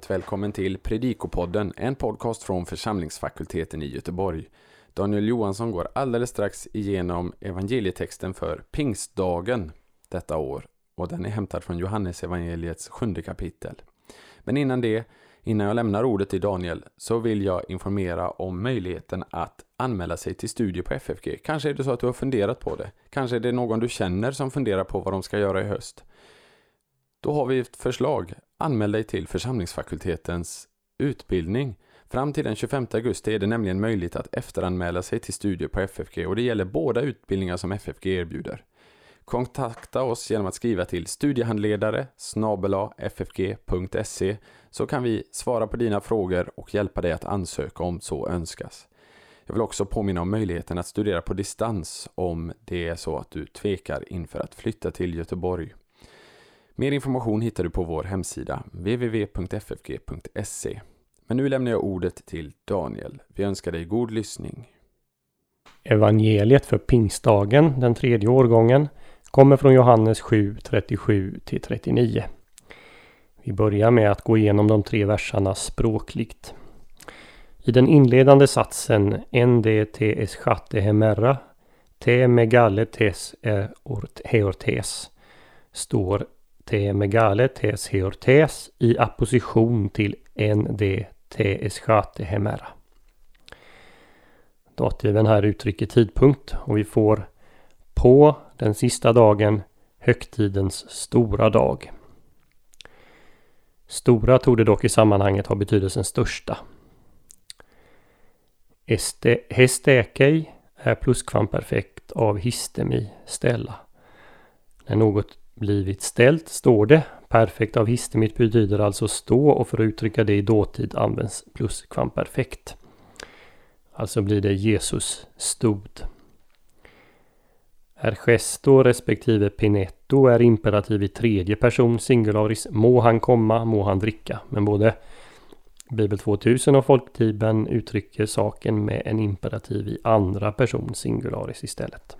varmt välkommen till Predikopodden, en podcast från församlingsfakulteten i Göteborg. Daniel Johansson går alldeles strax igenom evangelietexten för pingstdagen detta år och den är hämtad från Johannes evangeliets sjunde kapitel. Men innan det, innan jag lämnar ordet till Daniel, så vill jag informera om möjligheten att anmäla sig till studier på FFG. Kanske är det så att du har funderat på det. Kanske är det någon du känner som funderar på vad de ska göra i höst. Då har vi ett förslag. Anmäl dig till församlingsfakultetens utbildning. Fram till den 25 augusti är det nämligen möjligt att efteranmäla sig till studier på FFG och det gäller båda utbildningar som FFG erbjuder. Kontakta oss genom att skriva till studiehandledare ffg.se så kan vi svara på dina frågor och hjälpa dig att ansöka om så önskas. Jag vill också påminna om möjligheten att studera på distans om det är så att du tvekar inför att flytta till Göteborg. Mer information hittar du på vår hemsida www.ffg.se. Men nu lämnar jag ordet till Daniel. Vi önskar dig god lyssning. Evangeliet för pingstdagen, den tredje årgången, kommer från Johannes 7, 37 39. Vi börjar med att gå igenom de tre verserna språkligt. I den inledande satsen NDTS chatte hemera te megale tes e heortes står te megale tes heortes i apposition till NDTS chatte hemera. Dativen här uttrycker tidpunkt och vi får på den sista dagen högtidens stora dag. Stora tog det dock i sammanhanget ha betydelsen största. Este, hestekei är pluskvamperfekt av histemi, ställa. När något blivit ställt står det. Perfekt av histemit betyder alltså stå och för att uttrycka det i dåtid används pluskvamperfekt. Alltså blir det Jesus stod. Är gesto respektive pinetto är imperativ i tredje person singularis. Må han komma, må han dricka. Men både Bibel 2000 och Folktibeln uttrycker saken med en imperativ i andra person singularis istället.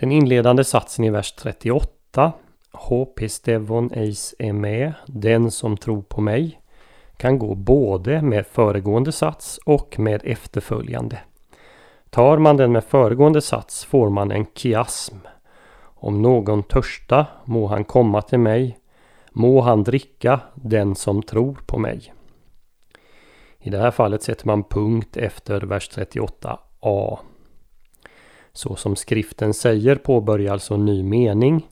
Den inledande satsen i vers 38 Hopistevon eis är med, den som tror på mig, kan gå både med föregående sats och med efterföljande. Tar man den med föregående sats får man en kiasm. Om någon törsta må han komma till mig, må han dricka den som tror på mig. I det här fallet sätter man punkt efter vers 38a. Så som skriften säger påbörjar alltså en ny mening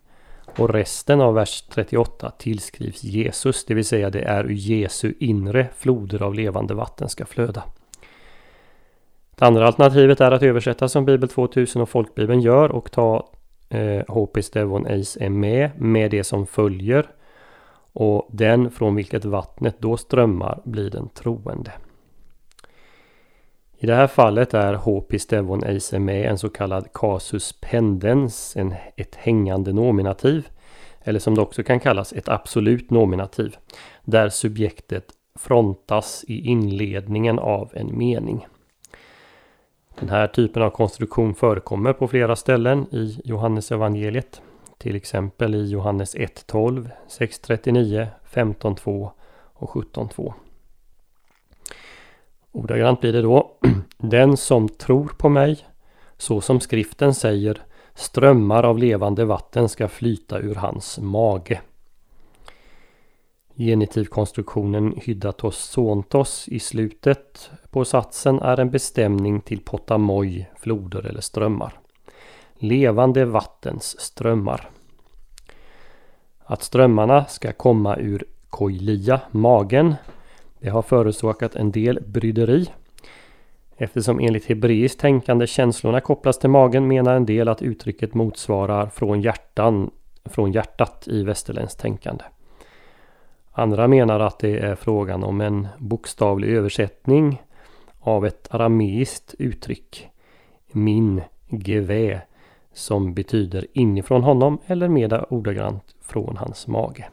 och resten av vers 38 tillskrivs Jesus, det vill säga det är ur Jesu inre floder av levande vatten ska flöda. Det andra alternativet är att översätta som Bibel 2000 och Folkbibeln gör och ta eh, Hopis Devon Eis är med med det som följer. Och den från vilket vattnet då strömmar blir den troende. I det här fallet är HP-stevon Eis med en så kallad casus pendens, en, ett hängande nominativ. Eller som det också kan kallas ett absolut nominativ. Där subjektet frontas i inledningen av en mening. Den här typen av konstruktion förekommer på flera ställen i Johannes evangeliet. Till exempel i Johannes 1.12, 6.39, 15.2 och 17.2. Ordagrant blir det då Den som tror på mig, så som skriften säger, strömmar av levande vatten ska flyta ur hans mage. Genitivkonstruktionen hyddatos sontos i slutet på satsen är en bestämning till potamoj, floder eller strömmar. Levande vattens strömmar. Att strömmarna ska komma ur koilia, magen, det har förorsakat en del bryderi. Eftersom enligt hebreiskt tänkande känslorna kopplas till magen menar en del att uttrycket motsvarar från hjärtan, från hjärtat i västerländskt tänkande. Andra menar att det är frågan om en bokstavlig översättning av ett arameiskt uttryck. Min gevä som betyder inifrån honom eller mera ordagrant från hans mage.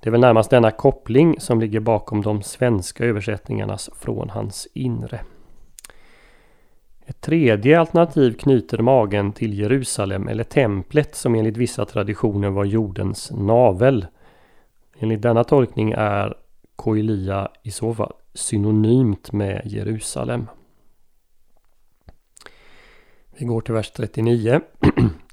Det är väl närmast denna koppling som ligger bakom de svenska översättningarnas från hans inre. Ett tredje alternativ knyter magen till Jerusalem eller templet som enligt vissa traditioner var jordens navel Enligt denna tolkning är Koilia i så fall synonymt med Jerusalem. Vi går till vers 39.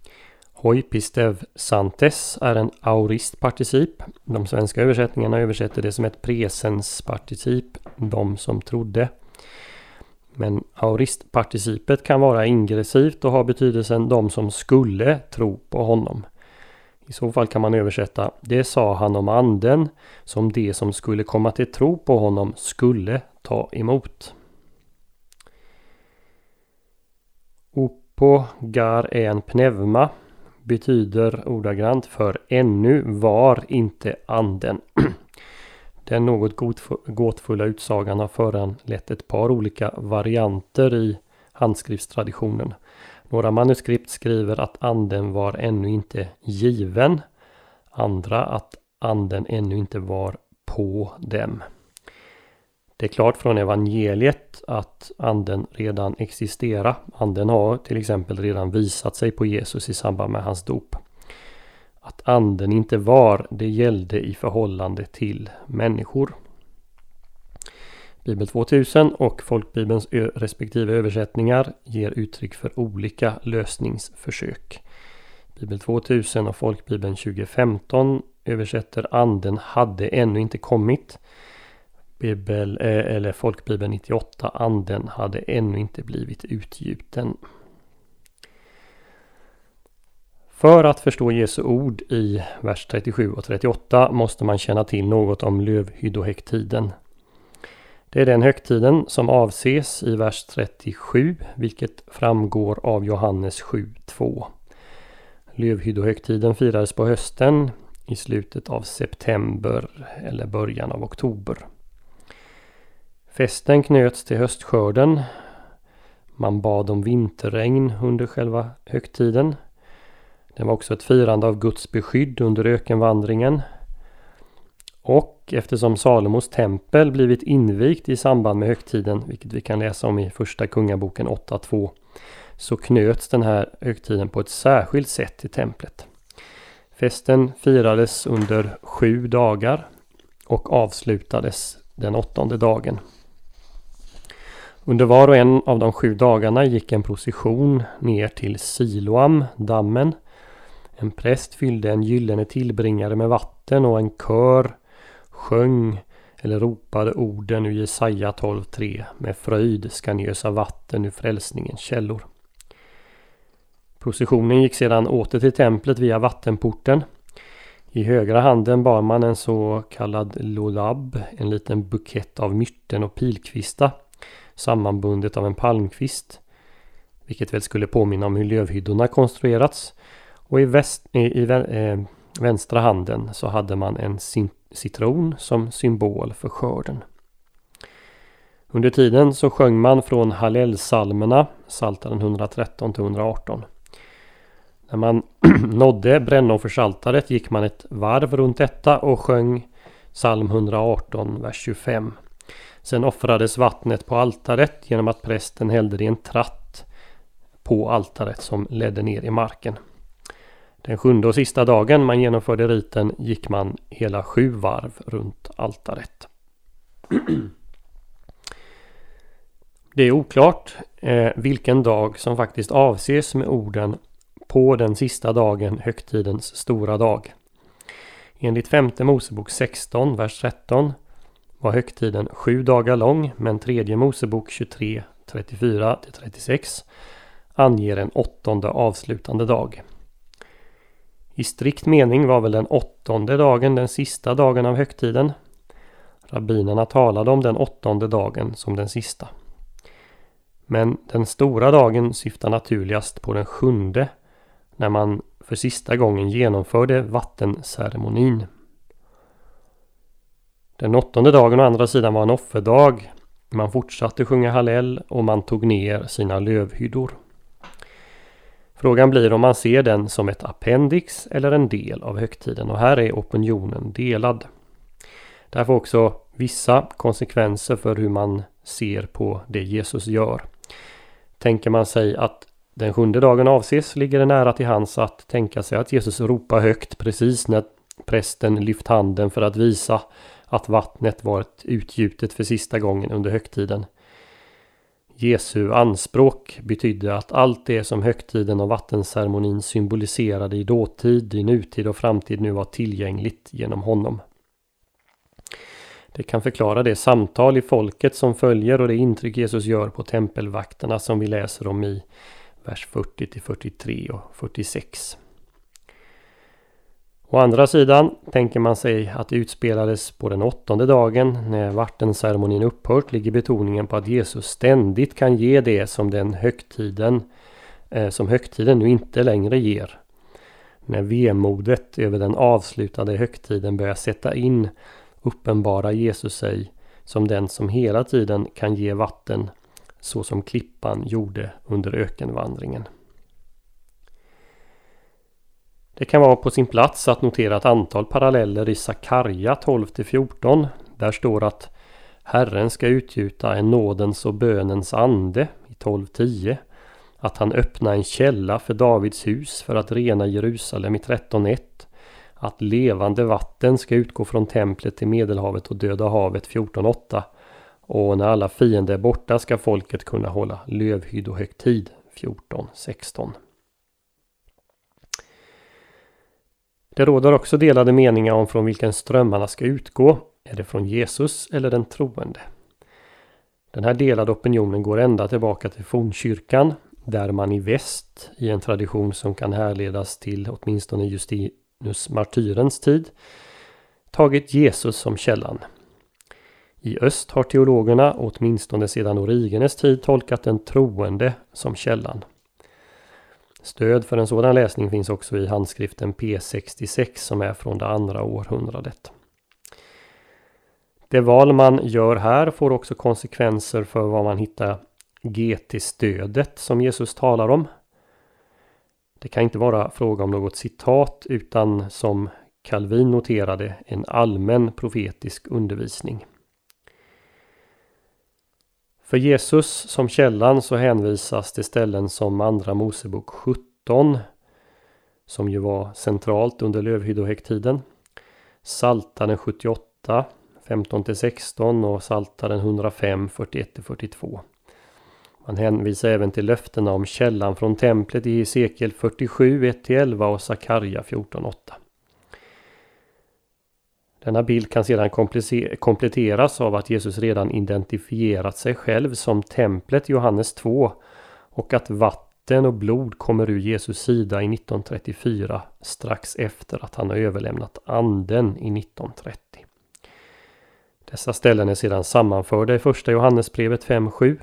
Hoipistev santes är en auristparticip. De svenska översättningarna översätter det som ett presensparticip, de som trodde. Men auristparticipet kan vara ingressivt och ha betydelsen de som skulle tro på honom. I så fall kan man översätta Det sa han om anden som de som skulle komma till tro på honom skulle ta emot. Opo gar en pneuma betyder ordagrant för ännu var inte anden. Den något gåtfulla utsagan har föranlett ett par olika varianter i handskriftstraditionen. Några manuskript skriver att anden var ännu inte given. Andra att anden ännu inte var på dem. Det är klart från evangeliet att anden redan existerar. Anden har till exempel redan visat sig på Jesus i samband med hans dop. Att anden inte var, det gällde i förhållande till människor. Bibel 2000 och Folkbibelns respektive översättningar ger uttryck för olika lösningsförsök. Bibel 2000 och Folkbibeln 2015 översätter anden hade ännu inte kommit. Bibel, eh, eller Folkbibeln 98 anden hade ännu inte blivit utgjuten. För att förstå Jesu ord i vers 37 och 38 måste man känna till något om lövhyddohögtiden. Det är den högtiden som avses i vers 37 vilket framgår av Johannes 7.2. Lövhyddohögtiden firades på hösten i slutet av september eller början av oktober. Festen knöts till höstskörden. Man bad om vinterregn under själva högtiden. Det var också ett firande av Guds beskydd under ökenvandringen. Och eftersom Salomos tempel blivit invigt i samband med högtiden, vilket vi kan läsa om i Första Kungaboken 8.2, så knöts den här högtiden på ett särskilt sätt till templet. Festen firades under sju dagar och avslutades den åttonde dagen. Under var och en av de sju dagarna gick en procession ner till Siloam, dammen. En präst fyllde en gyllene tillbringare med vatten och en kör sjöng eller ropade orden ur Jesaja 12.3 Med fröjd ska ni ösa vatten ur frälsningens källor. Processionen gick sedan åter till templet via vattenporten. I högra handen bar man en så kallad lolab, en liten bukett av myrten och pilkvista sammanbundet av en palmkvist. Vilket väl skulle påminna om hur lövhyddorna konstruerats. Och i, väst, i, i eh, vänstra handen så hade man en citron som symbol för skörden. Under tiden så sjöng man från Hallelsalmerna, Psaltaren 113 till 118. När man nådde brännoffersaltaret gick man ett varv runt detta och sjöng psalm 118, vers 25. Sen offrades vattnet på altaret genom att prästen hällde det i en tratt på altaret som ledde ner i marken. Den sjunde och sista dagen man genomförde riten gick man hela sju varv runt altaret. Det är oklart eh, vilken dag som faktiskt avses med orden på den sista dagen, högtidens stora dag. Enligt femte Mosebok 16, vers 13 var högtiden sju dagar lång men tredje Mosebok 23, 34-36 anger en åttonde avslutande dag. I strikt mening var väl den åttonde dagen den sista dagen av högtiden. Rabbinerna talade om den åttonde dagen som den sista. Men den stora dagen syftar naturligast på den sjunde när man för sista gången genomförde vattenceremonin. Den åttonde dagen å andra sidan var en offerdag. Man fortsatte sjunga Hallel och man tog ner sina lövhyddor. Frågan blir om man ser den som ett appendix eller en del av högtiden och här är opinionen delad. Det här får också vissa konsekvenser för hur man ser på det Jesus gör. Tänker man sig att den sjunde dagen avses ligger det nära till hands att tänka sig att Jesus ropar högt precis när prästen lyft handen för att visa att vattnet varit utgjutet för sista gången under högtiden. Jesu anspråk betydde att allt det som högtiden och vattenceremonin symboliserade i dåtid, i nutid och framtid nu var tillgängligt genom honom. Det kan förklara det samtal i folket som följer och det intryck Jesus gör på tempelvakterna som vi läser om i vers 40 till 43 och 46. Å andra sidan tänker man sig att det utspelades på den åttonde dagen när vattenceremonin upphört ligger betoningen på att Jesus ständigt kan ge det som den högtiden eh, som högtiden nu inte längre ger. När vemodet över den avslutade högtiden börjar sätta in uppenbarar Jesus sig som den som hela tiden kan ge vatten så som klippan gjorde under ökenvandringen. Det kan vara på sin plats att notera ett antal paralleller i Sakarja 12-14. Där står att Herren ska utgjuta en nådens och bönens ande i 12.10. Att han öppnar en källa för Davids hus för att rena Jerusalem i 13.1. Att levande vatten ska utgå från templet till Medelhavet och Döda havet 14.8. Och när alla fiender är borta ska folket kunna hålla lövhyddohögtid 14.16. Det råder också delade meningar om från vilken strömmarna ska utgå. Är det från Jesus eller den troende? Den här delade opinionen går ända tillbaka till fornkyrkan där man i väst, i en tradition som kan härledas till åtminstone Justinus martyrens tid, tagit Jesus som källan. I öst har teologerna, åtminstone sedan Origenes tid, tolkat den troende som källan. Stöd för en sådan läsning finns också i handskriften P66 som är från det andra århundradet. Det val man gör här får också konsekvenser för vad man hittar GT-stödet som Jesus talar om. Det kan inte vara fråga om något citat utan som Calvin noterade en allmän profetisk undervisning. För Jesus som källan så hänvisas till ställen som Andra Mosebok 17 som ju var centralt under lövhyddohögtiden. Saltaren 78 15-16 och Saltaren 105 41-42. Man hänvisar även till löftena om källan från templet i Hesekiel 47 1-11 och Sakarja 14-8. Denna bild kan sedan kompletteras av att Jesus redan identifierat sig själv som templet Johannes 2 och att vatten och blod kommer ur Jesus sida i 1934 strax efter att han har överlämnat anden i 1930. Dessa ställen är sedan sammanförda i första Johannesbrevet 5.7.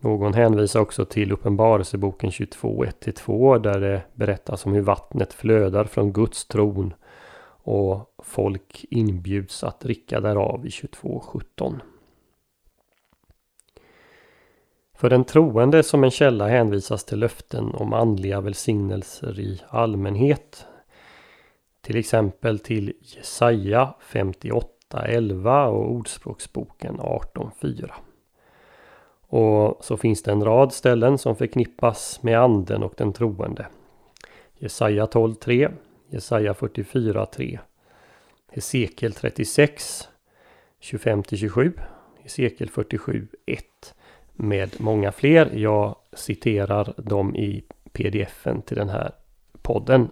Någon hänvisar också till Uppenbarelseboken 22 1-2 där det berättas om hur vattnet flödar från Guds tron och folk inbjuds att dricka därav i 22.17. För den troende som en källa hänvisas till löften om andliga välsignelser i allmänhet. Till exempel till Jesaja 58.11 och Ordspråksboken 18.4. Och så finns det en rad ställen som förknippas med anden och den troende. Jesaja 12.3 Jesaja 44 3. Hesekiel 36 25-27. Hesekiel 47 1. Med många fler. Jag citerar dem i pdfen till den här podden.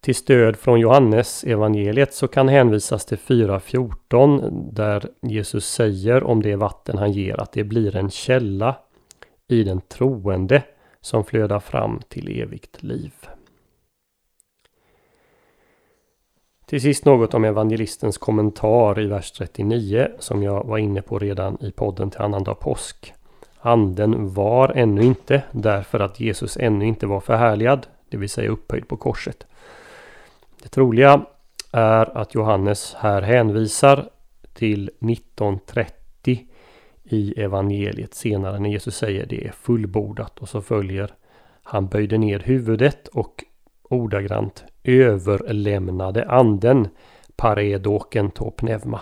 Till stöd från Johannes evangeliet så kan hänvisas till 4.14 där Jesus säger om det vatten han ger att det blir en källa i den troende som flödar fram till evigt liv. Till sist något om evangelistens kommentar i vers 39 som jag var inne på redan i podden till annandag påsk. Anden var ännu inte därför att Jesus ännu inte var förhärligad, det vill säga upphöjd på korset. Det troliga är att Johannes här hänvisar till 1930 i evangeliet senare när Jesus säger det är fullbordat och så följer han böjde ner huvudet och ordagrant överlämnade anden paredoken to pneuma.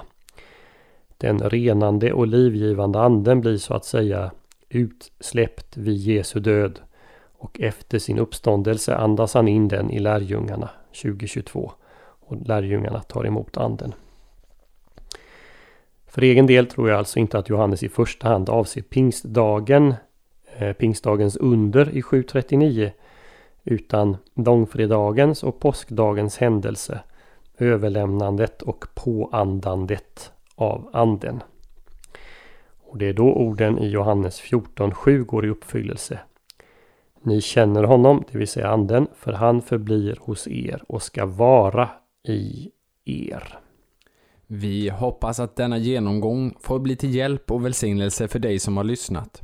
Den renande och livgivande anden blir så att säga utsläppt vid Jesu död Och efter sin uppståndelse andas han in den i lärjungarna 2022. Och lärjungarna tar emot anden. För egen del tror jag alltså inte att Johannes i första hand avser pingstdagen, eh, pingstdagens under i 739, utan långfredagens och påskdagens händelse, överlämnandet och påandandet av anden. Och det är då orden i Johannes 14.7 går i uppfyllelse. Ni känner honom, det vill säga anden, för han förblir hos er och ska vara i er. Vi hoppas att denna genomgång får bli till hjälp och välsignelse för dig som har lyssnat.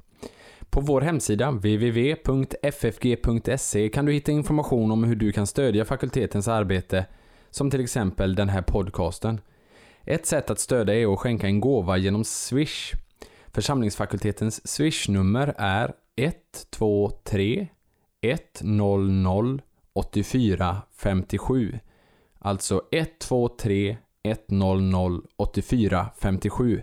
På vår hemsida www.ffg.se kan du hitta information om hur du kan stödja fakultetens arbete, som till exempel den här podcasten. Ett sätt att stödja är att skänka en gåva genom Swish. Församlingsfakultetens Swish-nummer är 123 100 84 57. Alltså 123 100 84 57.